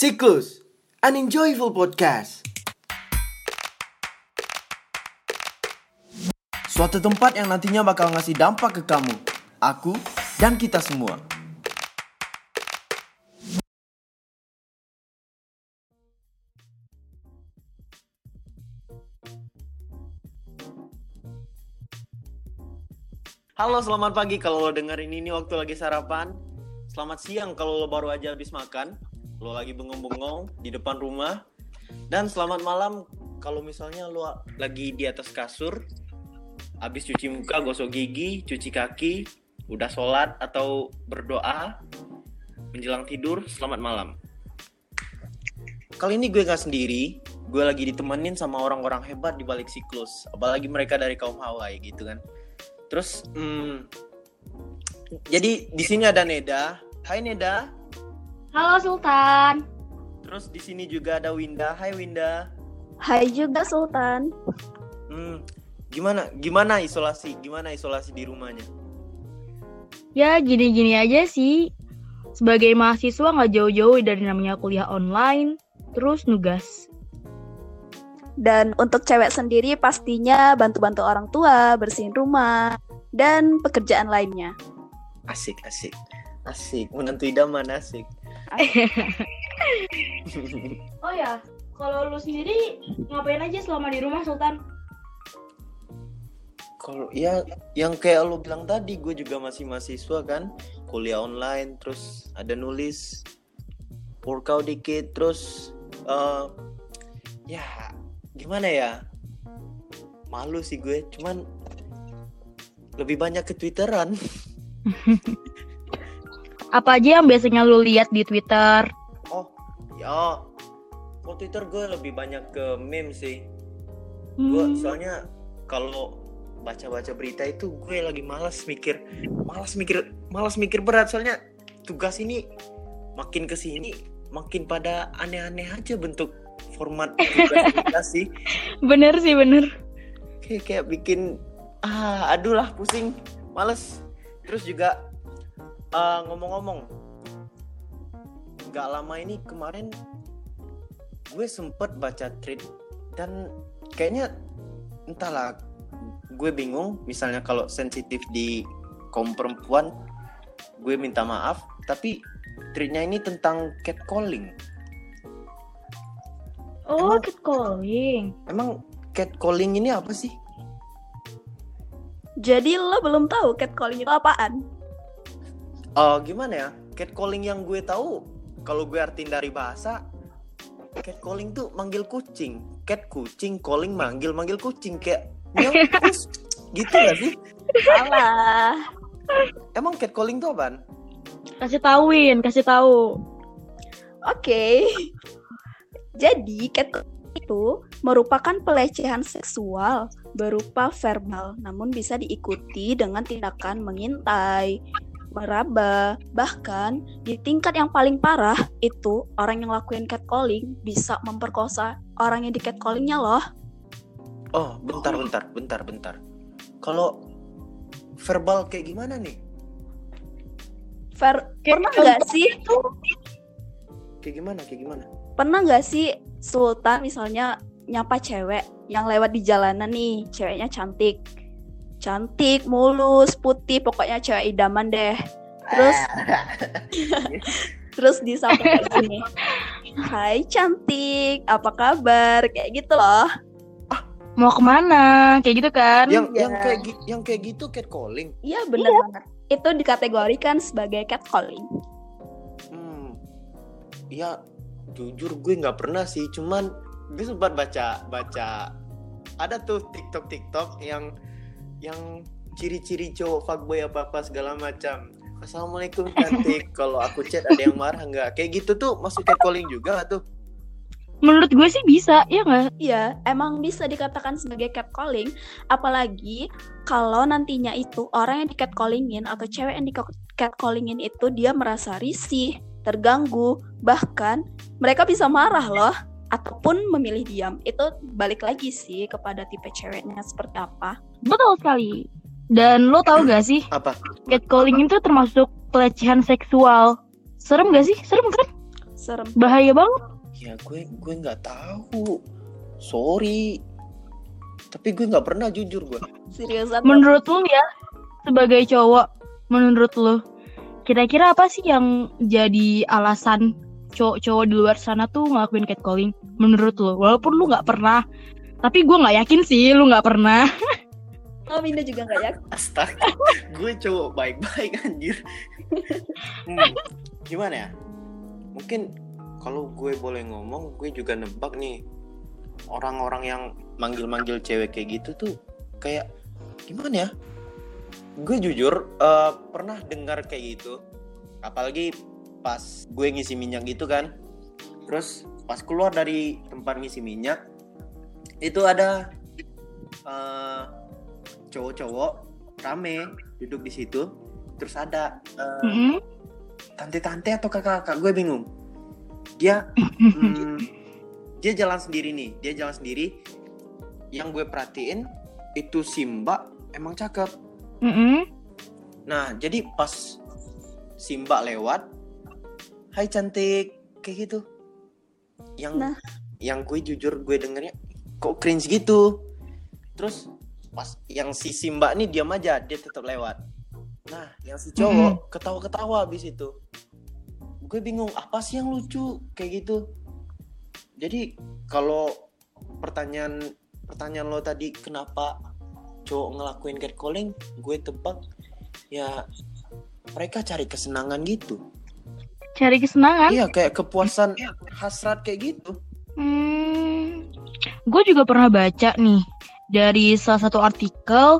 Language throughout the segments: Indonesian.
Siklus, an enjoyable podcast. Suatu tempat yang nantinya bakal ngasih dampak ke kamu, aku, dan kita semua. Halo, selamat pagi kalau lo dengerin ini waktu lagi sarapan. Selamat siang kalau lo baru aja habis makan. Lo lagi bengong-bengong di depan rumah. Dan selamat malam kalau misalnya lo lagi di atas kasur. Habis cuci muka, gosok gigi, cuci kaki, udah sholat atau berdoa. Menjelang tidur, selamat malam. Kali ini gue gak sendiri. Gue lagi ditemenin sama orang-orang hebat di balik siklus. Apalagi mereka dari kaum Hawaii gitu kan. Terus, hmm, jadi di sini ada Neda. Hai Neda. Halo Sultan. Terus di sini juga ada Winda. Hai Winda. Hai juga Sultan. Hmm, gimana? Gimana isolasi? Gimana isolasi di rumahnya? Ya gini-gini aja sih. Sebagai mahasiswa nggak jauh-jauh dari namanya kuliah online, terus nugas. Dan untuk cewek sendiri pastinya bantu-bantu orang tua, bersihin rumah, dan pekerjaan lainnya. Asik, asik. Asik, menantu idaman asik. Oh ya, kalau lu sendiri ngapain aja selama di rumah Sultan? Kalau ya yang kayak lo bilang tadi, gue juga masih mahasiswa kan, kuliah online, terus ada nulis, workout dikit, terus eh ya gimana ya, malu sih gue, cuman lebih banyak ke twitteran. Apa aja yang biasanya lu lihat di Twitter? Oh ya, kalau twitter gue lebih banyak ke meme sih. gue Hmm, soalnya kalau baca-baca berita itu gue lagi malas mikir malas mikir malas mikir berat soalnya tugas ini makin ke sini makin pada aneh-aneh aja bentuk format tugas kita sih bener sih bener. kayak kayak bikin ah aduh lah pusing males terus juga ah, ngomong-ngomong nggak lama ini kemarin gue sempet baca tweet dan kayaknya entahlah gue bingung misalnya kalau sensitif di kaum perempuan gue minta maaf tapi tweetnya ini tentang catcalling Oh, Emang- catcalling. emang catcalling ini apa sih Jadi lo belum tahu catcalling itu apaan? Eh gimana ya? Catcalling yang gue tahu kalau gue artiin dari bahasa catcalling tuh manggil kucing. Cat kucing, calling manggil, manggil kucing kayak kus. gitu gak sih? Salah. Emang catcalling tuh apaan? Kasih tauin, kasih tahu. Oke. Jadi catcalling itu merupakan pelecehan seksual berupa verbal, namun bisa diikuti dengan tindakan mengintai, meraba, bahkan di tingkat yang paling parah itu orang yang lakuin catcalling bisa memperkosa orang yang di catcallingnya loh. Oh, bentar, bentar, bentar, bentar. Kalau verbal kayak gimana nih? Ver Kayak pernah nggak sih? Kayak gimana? Kayak gimana? Pernah nggak sih Sultan misalnya nyapa cewek yang lewat di jalanan nih, ceweknya cantik, cantik, mulus, putih, pokoknya cewek idaman deh. Terus terus disapa kayak gini, Hai cantik, apa kabar? Kayak gitu loh. Mau ke mana? Kayak gitu kan? yang Iya. yang kayak gi- yang kayak gitu catcalling. Iya bener banget. Itu dikategorikan sebagai catcalling. Hmm. Ya jujur gue nggak pernah sih, cuman gue sempat baca baca ada tuh TikTok TikTok yang yang ciri-ciri cowok fuckboy apa apa segala macam. Assalamualaikum cantik. Kalau aku chat ada yang marah nggak? Kayak gitu tuh masuk catcalling juga tuh? Menurut gue sih bisa, ya nggak? Iya, emang bisa dikatakan sebagai catcalling, apalagi kalau nantinya itu orang yang di catcallingin atau cewek yang di catcallingin itu dia merasa risih, terganggu, bahkan mereka bisa marah loh ataupun memilih diam. Itu balik lagi sih kepada tipe ceweknya seperti apa. Betul sekali. Dan lo tau gak sih, Apa? catcalling itu termasuk pelecehan seksual. Serem gak sih? Serem kan? serem Bahaya banget. Ya gue gue nggak tahu. Sorry. Tapi gue nggak pernah jujur gue. seriusan Menurut lu ya, sebagai cowok, menurut lu, kira-kira apa sih yang jadi alasan cowok-cowok di luar sana tuh ngelakuin catcalling? Menurut lu, walaupun lu nggak pernah, tapi gue nggak yakin sih lu nggak pernah. oh Winda juga nggak yakin Astaga. gue cowok baik-baik anjir. Hmm, Gimana ya? Mungkin kalau gue boleh ngomong, gue juga nebak nih orang-orang yang manggil-manggil cewek kayak gitu tuh kayak gimana ya? Gue jujur eh, pernah dengar kayak gitu. Apalagi pas gue ngisi minyak gitu kan. Terus pas keluar dari tempat ngisi minyak itu ada eh, cowok-cowok rame duduk di situ. Terus ada eh, Mm-mm. tante-tante atau kakak-kakak gue bingung dia hmm, dia jalan sendiri nih dia jalan sendiri yang gue perhatiin itu Simba emang cakep Mm-mm. nah jadi pas Simba lewat Hai cantik kayak gitu. Yang Nah. yang gue jujur gue dengernya kok cringe gitu. Terus pas yang si Simba nih diam aja dia tetap lewat. Nah yang si cowok ketawa-ketawa habis itu. Gue bingung apa sih yang lucu? Kayak gitu. Jadi kalau pertanyaan pertanyaan lo tadi kenapa cowok ngelakuin catcalling? Gue tebak ya mereka cari kesenangan gitu Cari kesenangan. iya kayak kepuasan hasrat kayak gitu Hmm, gue juga pernah baca nih dari salah satu artikel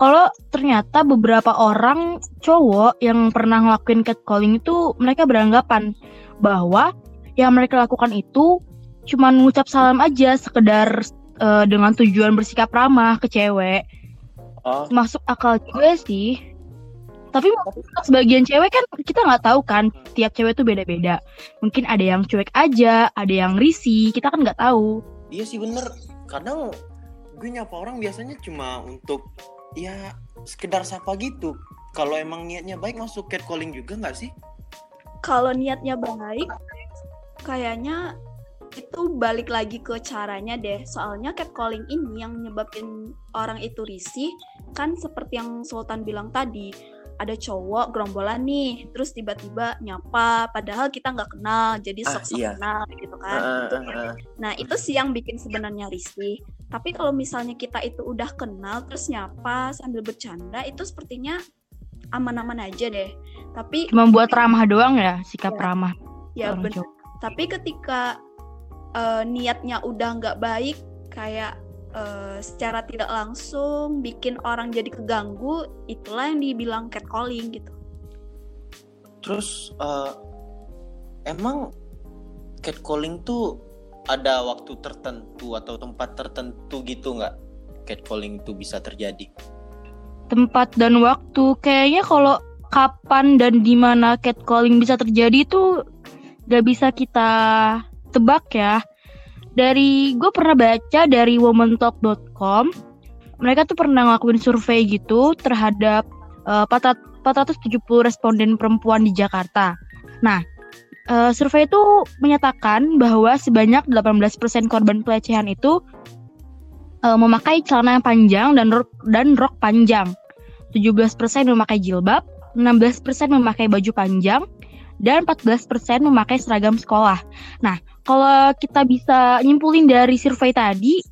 kalau ternyata beberapa orang cowok yang pernah ngelakuin catcalling itu mereka beranggapan bahwa yang mereka lakukan itu cuma ngucap salam aja sekedar eh, dengan tujuan bersikap ramah ke cewek. oh Masuk akal juga sih. Tapi sebagian cewek kan kita nggak tahu kan tiap cewek tuh beda-beda. Mungkin ada yang cuek aja, ada yang risih, kita kan nggak tahu. Iya sih bener. Kadang gue nyapa orang biasanya cuma untuk ya sekedar sapa gitu. Kalau emang niatnya baik masuk catcalling juga nggak sih? kalau niatnya baik kayaknya itu balik lagi ke caranya deh soalnya catcalling ini yang nyebabin orang itu risih kan seperti yang Sultan bilang tadi ada cowok gerombolan nih terus tiba-tiba nyapa padahal kita nggak kenal jadi Ah, sok-sok iya. kenal gitu kan Ah, Itu- ah, ah. Nah, itu sih yang bikin sebenarnya risih. Tapi kalau misalnya kita itu udah kenal terus nyapa sambil bercanda itu sepertinya aman-aman aja deh. Tapi Cuma buat ramah doang ya, sikap Ya. ramah. ya seorang ben- cowok. tapi ketika eh, niatnya udah nggak baik kayak eh, secara tidak langsung bikin orang jadi keganggu, itulah yang dibilang catcalling gitu. Terus eh, emang catcalling tuh ada waktu tertentu atau tempat tertentu gitu nggak? Catcalling itu bisa terjadi. Tempat dan waktu kayaknya kalau kapan dan di mana catcalling bisa terjadi itu gak bisa kita tebak ya. Dari gue pernah baca dari womantalk.com, mereka tuh pernah ngelakuin survei gitu terhadap eh, 400 470 responden perempuan di Jakarta. Nah, eh, survei itu menyatakan bahwa sebanyak 18% korban pelecehan itu eh, memakai celana yang panjang dan rok, dan rok panjang. 17% memakai jilbab, 16% memakai baju panjang, dan 14% memakai seragam sekolah. Nah, kalau kita bisa nyimpulin dari survei tadi,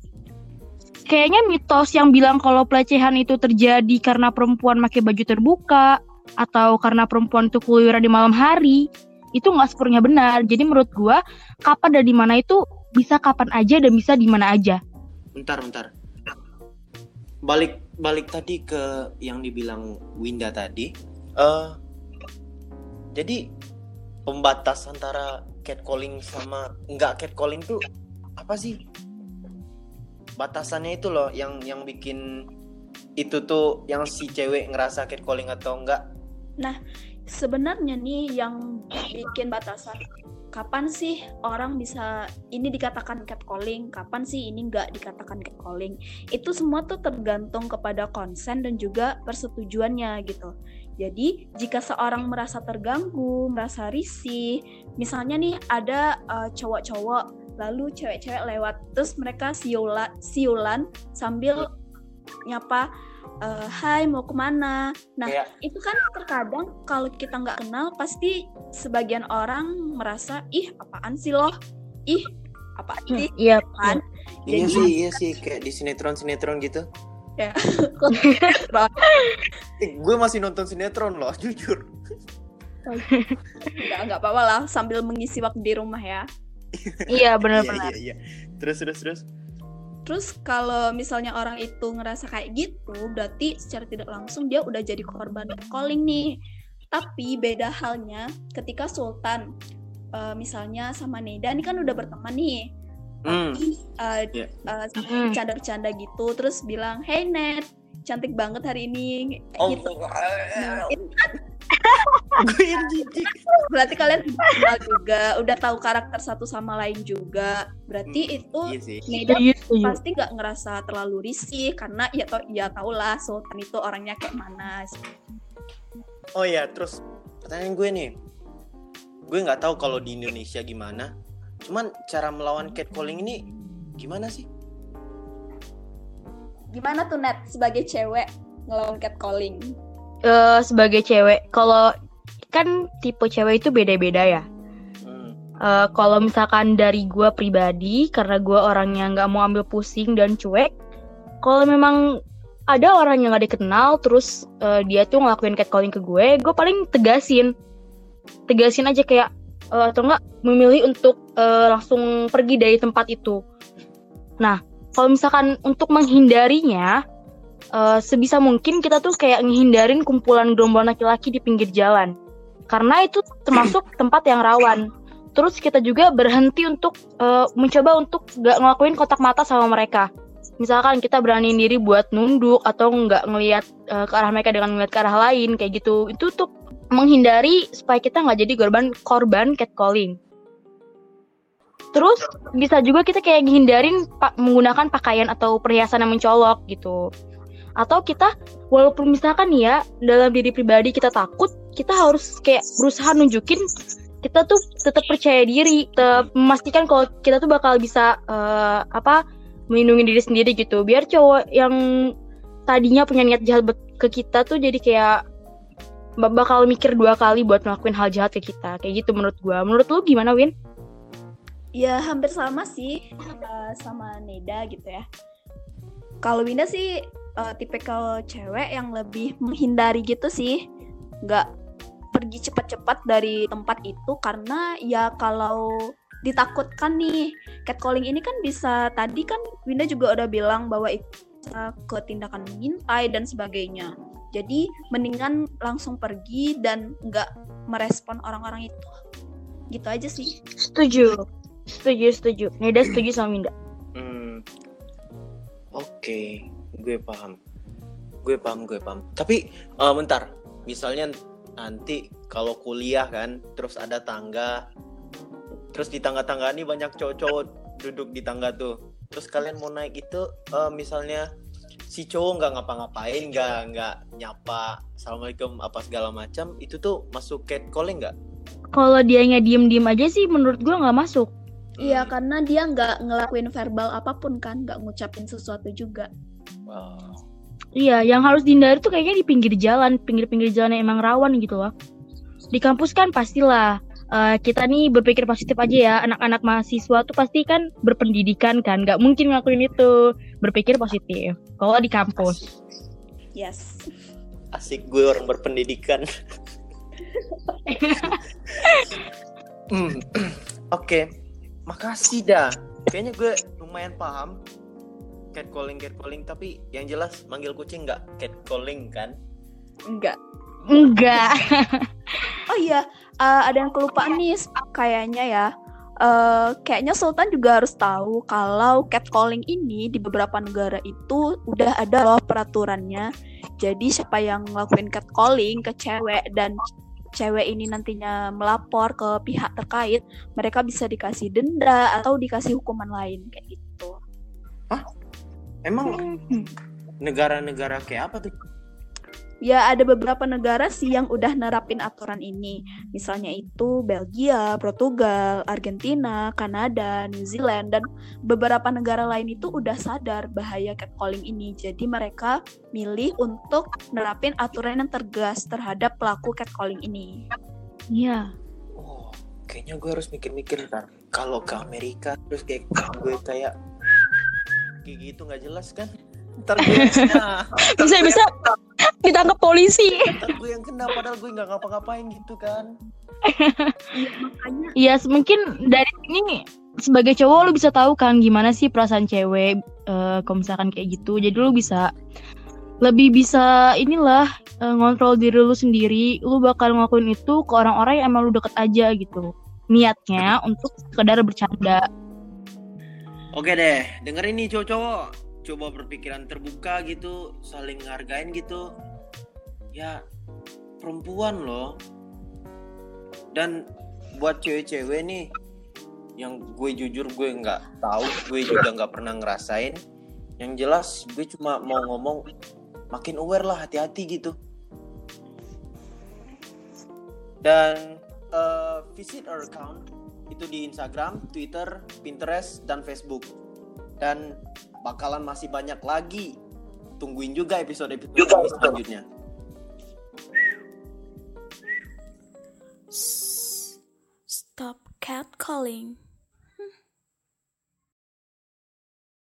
kayaknya mitos yang bilang kalau pelecehan itu terjadi karena perempuan pakai baju terbuka atau karena perempuan itu keluyuran di malam hari, itu nggak sepenuhnya benar. Jadi menurut gua, kapan dan di mana itu bisa kapan aja dan bisa di mana aja. Bentar, bentar. Balik balik tadi ke yang dibilang Winda tadi. eh jadi pembatas antara catcalling sama nggak catcalling tuh apa sih? Batasannya itu loh yang yang bikin itu tuh yang si cewek ngerasa catcalling atau enggak? Sebenarnya nih yang bikin batasan kapan sih orang bisa ini dikatakan catcalling, kapan sih ini nggak dikatakan catcalling. Itu semua tuh tergantung kepada konsen dan juga persetujuannya gitu. Jadi, jika seorang merasa terganggu, merasa risih, misalnya nih ada uh, cowok-cowok lalu cewek-cewek lewat terus mereka siulan, siulan sambil nyapa uh, hai mau ke mana? Nah Kayak- itu kan terkadang kalau kita nggak kenal pasti sebagian orang merasa ih apaan sih loh? Ih apaan sih? Iya. kan? Iya. Jadi- sih, iya sih kayak di sinetron-sinetron gitu. ya Eh, gue masih nonton sinetron loh, jujur. nggak nggak apa-apa lah sambil mengisi waktu di rumah ya Iya Iya, benar-benar. iya, iya. Terus, terus, terus. Terus kalau misalnya orang itu ngerasa kayak gitu, berarti secara tidak langsung dia udah jadi korban calling nih. Tapi beda halnya ketika Sultan, eh, misalnya sama Neda ini kan udah berteman nih. Hmm. Tapi eh, Iya. eh, Hmm. bercanda-bercanda gitu, terus bilang, Hey Ned, cantik banget hari ini. Kayak Oh, gitu. Nah, itu gue yang jijik. berarti kalian kenal juga, udah tahu karakter satu sama lain juga. Berarti itu Iya sih. Setuju, setuju. pasti nggak ngerasa terlalu risih karena ya tau ya tau lah Sultan itu orangnya kayak mana Oh iya, terus pertanyaan gue nih. Gue nggak tahu kalau di Indonesia gimana. Cuman cara melawan catcalling ini gimana sih? Gimana tuh net sebagai cewek ngelawan catcalling Eh, sebagai cewek, kalau kan tipe cewek itu beda-beda ya. Hmm. Eh, kalau misalkan dari gua pribadi, karena gua orangnya nggak mau ambil pusing dan cuek, kalau memang ada orang yang gak dikenal, terus eh, dia tuh ngelakuin catcalling ke gue, gue paling tegasin, tegasin aja kayak eh, atau enggak memilih untuk eh, langsung pergi dari tempat itu. Nah, kalau misalkan untuk menghindarinya, eh, sebisa mungkin kita tuh kayak ngehindarin kumpulan gerombolan laki-laki di pinggir jalan, karena itu termasuk tempat yang rawan terus kita juga berhenti untuk eh, mencoba untuk nggak ngelakuin kotak mata sama mereka. Misalkan kita berani diri buat nunduk atau nggak ngelihat eh, ke arah mereka dengan ngeliat ke arah lain kayak gitu. Itu untuk menghindari supaya kita nggak jadi korban korban catcalling. Terus bisa juga kita kayak ngehindarin pa- menggunakan pakaian atau perhiasan yang mencolok gitu. Atau kita walaupun misalkan ya dalam diri pribadi kita takut, kita harus kayak berusaha nunjukin kita tuh tetap percaya diri, tetap memastikan kalau kita tuh bakal bisa eh, apa melindungi diri sendiri gitu. Biar cowok yang tadinya punya niat jahat ke kita tuh jadi kayak ba- bakal mikir dua kali buat ngelakuin hal jahat ke kita. Kayak gitu menurut gua. Menurut lu gimana, Win? Ya hampir sama sih eh, sama Neda gitu ya. Kalau Winda sih eh, tipikal cewek yang lebih menghindari gitu sih. Nggak pergi cepat-cepat dari tempat itu karena ya kalau ditakutkan nih catcalling ini kan bisa tadi kan Winda juga udah bilang bahwa itu bisa ke tindakan mengintai dan sebagainya. Jadi mendingan langsung pergi dan nggak merespon orang-orang itu. Gitu aja sih. Setuju. Setuju, setuju. Neda setuju sama Winda. Hmm. Oke, gue paham. Gue paham, gue paham. Tapi eh, bentar, misalnya nanti kalau kuliah kan, terus ada tangga, terus di tangga-tangga ini banyak cowok-cowok duduk di tangga tuh. Terus kalian mau naik itu, eh, misalnya si cowok nggak ngapa-ngapain, nggak nggak nyapa, assalamualaikum apa segala macam, itu tuh masuk catcalling nggak? Kalau dianya diem-diem aja sih menurut gua nggak masuk. Iya, karena dia nggak ngelakuin verbal apa pun kan, nggak ngucapin sesuatu juga. Wow. Iya, yang harus dihindari tuh kayaknya di pinggir jalan, pinggir-pinggir jalan yang emang rawan gitu loh. Di kampus kan pastilah eh, kita nih berpikir positif aja ya. Anak-anak mahasiswa tuh pasti kan berpendidikan kan, nggak mungkin ngelakuin itu. Berpikir positif. Kalau di kampus. Yes. asik gue orang berpendidikan. Hmm, Oke, makasih dah. Kayaknya gue lumayan paham catcalling catcalling tapi yang jelas manggil kucing nggak catcalling kan? Enggak. Enggak. Oh iya, eh, ada yang kelupaan nih kayaknya ya. Eh, kayaknya Sultan juga harus tahu kalau catcalling ini di beberapa negara itu udah ada loh peraturannya. Jadi siapa yang ngelakuin catcalling ke cewek dan cewek ini nantinya melapor ke pihak terkait, mereka bisa dikasih denda atau dikasih hukuman lain kayak gitu. Emang negara-negara kayak apa tuh? Ya ada beberapa negara sih yang udah nerapin aturan ini. Misalnya itu Belgia, Portugal, Argentina, Kanada, New Zealand, dan beberapa negara lain itu udah sadar bahaya catcalling ini. Jadi mereka milih untuk nerapin aturan yang tegas terhadap pelaku catcalling ini. Iya. Oh, kayaknya gue harus mikir-mikir ntar. Kalau ke Amerika terus kayak gue kayak kayak gitu nggak jelas kan? Ntar gue. Bisa bisa ditangkap polisi. Ntar gue yang kena padahal gue nggak ngapa-ngapain gitu kan. Makanya Iya, mungkin dari sini sebagai cowok lu bisa tahu kan gimana sih perasaan cewek eh, kalau misalkan kayak gitu. Jadi lu bisa lebih bisa inilah eh, ngontrol diri lu sendiri. Lu bakal ngelakuin itu ke orang-orang yang emang lu deket aja gitu. Niatnya untuk sekedar bercanda. Oke deh, dengerin nih cowok-cowok. Coba berpikiran terbuka gitu, saling ngargain gitu. Ya, perempuan loh. Dan buat cewek-cewek nih, yang gue jujur gue nggak tahu, gue juga nggak pernah ngerasain. Yang jelas gue cuma mau ngomong makin aware lah, hati-hati gitu. Dan eh, visit our account itu di Instagram, Twitter, Pinterest, dan Facebook. Dan bakalan masih banyak lagi. Tungguin juga episode-episode ini selanjutnya. stop catcalling.